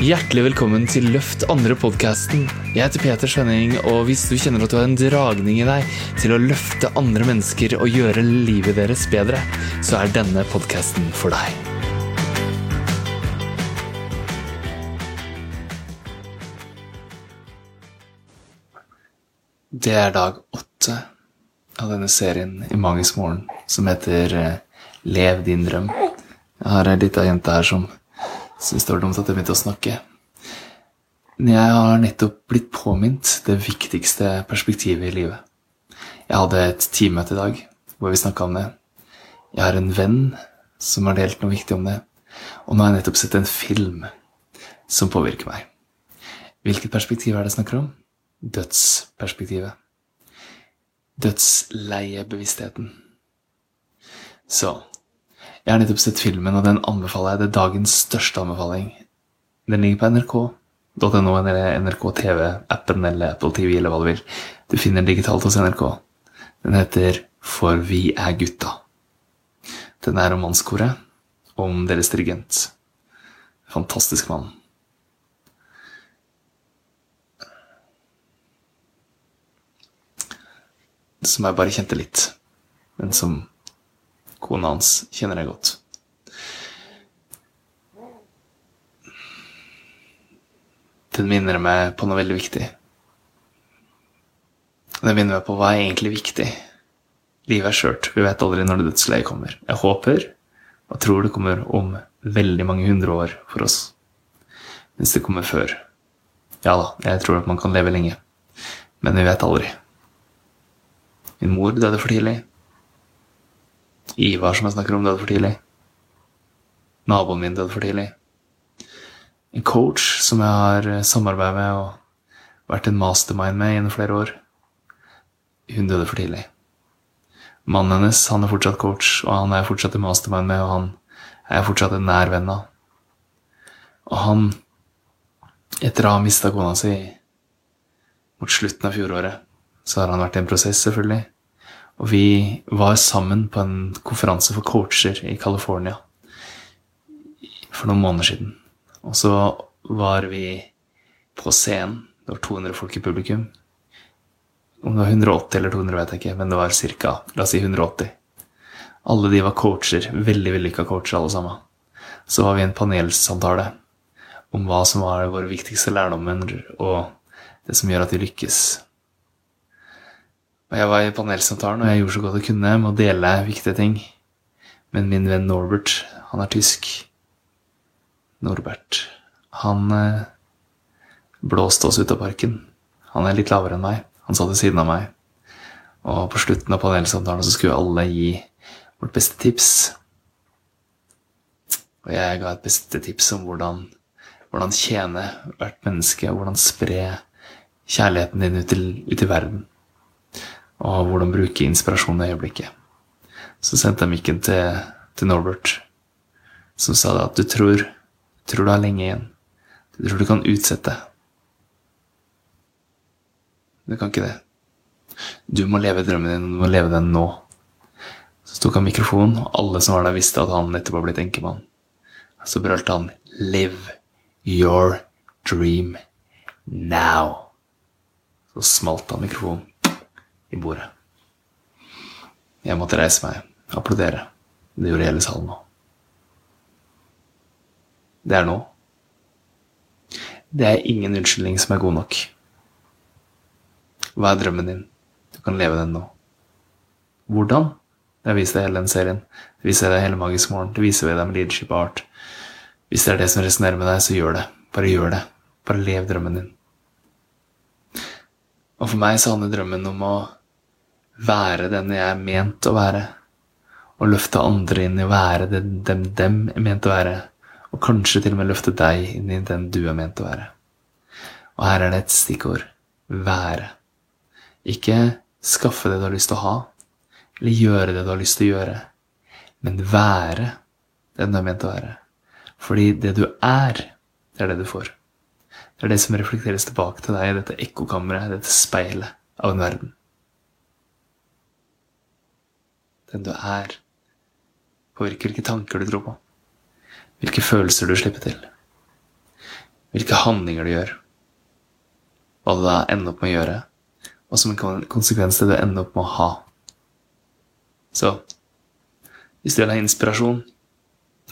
Hjertelig velkommen til Løft andre-podkasten. Jeg heter Peter Skjønning, og hvis du kjenner at du har en dragning i deg til å løfte andre mennesker og gjøre livet deres bedre, så er denne podkasten for deg. Det er dag åtte av denne serien i Magisk morgen som heter eh, Lev din drøm. Jeg har ei lita jente her som syns det var dumt at jeg begynte å snakke. Men jeg har nettopp blitt påminnet det viktigste perspektivet i livet. Jeg hadde et teammøte i dag hvor vi snakka om det. Jeg har en venn som har delt noe viktig om det. Og nå har jeg nettopp sett en film som påvirker meg. Hvilket perspektiv er det jeg snakker om? Dødsperspektivet. Dødsleiebevisstheten. Så jeg har nettopp sett filmen, og den anbefaler jeg. Det er dagens største anbefaling. Den ligger på nrk.no eller NRK TV-appen eller Apple TV eller hva du vil. Du finner den digitalt hos NRK. Den heter For vi er gutta. Den er om mannskoret, om deres dirigent. Fantastisk mann. Som jeg bare kjente litt, men som kona hans kjenner jeg godt. Den minner meg på noe veldig viktig. Den minner meg på hva er egentlig viktig. Livet er skjørt. Vi vet aldri når det dødsleiet kommer. Jeg håper og tror det kommer om veldig mange hundre år for oss. Hvis det kommer før. Ja da, jeg tror at man kan leve lenge. Men vi vet aldri. Min mor døde for tidlig. Ivar, som jeg snakker om, døde for tidlig. Naboen min døde for tidlig. En coach som jeg har samarbeidet med og vært en mastermind med gjennom flere år, hun døde for tidlig. Mannen hennes han er fortsatt coach, og han er fortsatt en mastermind med, og han er fortsatt en nær venn av. Og han, etter å ha mista kona si mot slutten av fjoråret, så har han vært i en prosess, selvfølgelig. Og vi var sammen på en konferanse for coacher i California for noen måneder siden. Og så var vi på scenen. Det var 200 folk i publikum. Om det var 180 eller 200, vet jeg ikke, men det var ca. La oss si 180. Alle de var coacher. Veldig vellykka coacher, alle sammen. Så var vi i en panelsamtale om hva som var våre viktigste lærdommer, og det som gjør at vi lykkes. Og jeg var i panelsamtalen, og jeg gjorde så godt jeg kunne med å dele viktige ting. Men min venn Norbert, han er tysk. Norbert. Han eh, blåste oss ut av parken. Han er litt lavere enn meg. Han satt ved siden av meg. Og på slutten av panelsamtalen så skulle alle gi vårt beste tips. Og jeg ga et beste tips om hvordan, hvordan tjene hvert menneske, og hvordan spre kjærligheten din ut til, ut i verden og hvordan bruke inspirasjon i øyeblikket. Så sendte jeg mikken til, til Norbert, som sa at du tror, tror du har lenge igjen. Du tror du kan utsette. Du kan ikke det. Du må leve drømmen din, du må leve den nå. Så tok han mikrofonen, og alle som var der, visste at han nettopp var blitt enkemann. Så brølte han 'Live your dream now'. Så smalt han mikrofonen i bordet. Jeg måtte reise meg, applaudere. Det gjorde hele salen nå. Det er nå. Det er ingen unnskyldning som er god nok. Hva er drømmen din? Du kan leve den nå. Hvordan? Det viser deg hele den serien. Det viser deg hele Magisk morgen. Det viser deg med leadership art. Hvis det er det som resonnerer med deg, så gjør det. Bare gjør det. Bare lev drømmen din. Og for meg så handler drømmen om å være den jeg er ment å være. Og løfte andre inn i å være den dem, dem er ment å være. Og kanskje til og med løfte deg inn i den du er ment å være. Og her er det et stikkord være. Ikke skaffe det du har lyst til å ha, eller gjøre det du har lyst til å gjøre, men være den du er ment å være. Fordi det du er, det er det du får. Det er det som reflekteres tilbake til deg i dette ekkokammeret, dette speilet av en verden. Den du er, påvirker hvilke tanker du tror på, hvilke følelser du slipper til. hvilke handlinger du gjør, hva du da ender opp med å gjøre, og som en konsekvens det du ender opp med å ha. Så hvis du vil ha inspirasjon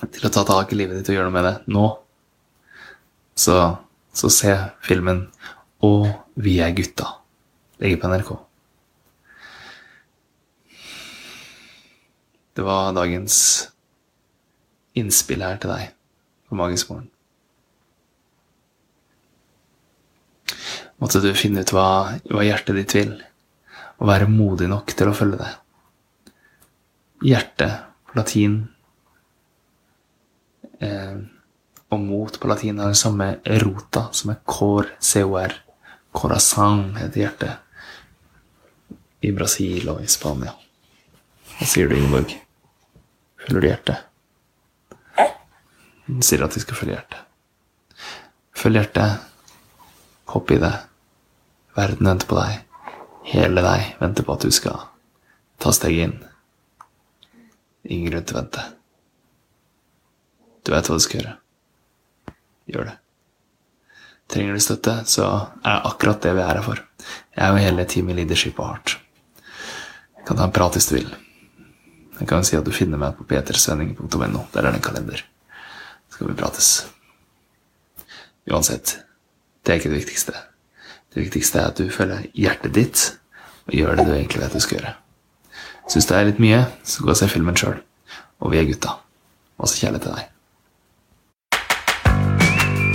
til å ta tak i livet ditt og gjøre noe med det nå, så, så se filmen 'Og vi er gutta'. Ligger på NRK. Det var dagens innspill her til deg på Magisk morgen. Måtte du finne ut hva, hva hjertet ditt vil, og være modig nok til å følge det. Hjerte på latin eh, og mot på latin er den samme rota, som er cor, cor. Corazon heter hjertet i Brasil og i Spania. Hva sier du, Ingeborg? Følger du hjertet? Den sier at de skal følge hjertet. Følg hjertet. Hopp i det. Verden venter på deg. Hele deg venter på at du skal ta steget inn. Ingen grunn til å vente. Du vet hva du skal gjøre. Gjør det. Trenger du støtte, så er det akkurat det vi er her for. Jeg er jo hele teamet Leadership og Heart. Jeg kan ta en prat hvis du vil. Jeg kan si at du finner meg på petersvenning.no. Der er det en kalender skal vi prates. Uansett, det er ikke det viktigste. Det viktigste er at du følger hjertet ditt og gjør det du egentlig vet du skal gjøre. Syns det er litt mye, så gå og se filmen sjøl. Og vi er gutta. Masse kjærlighet til deg.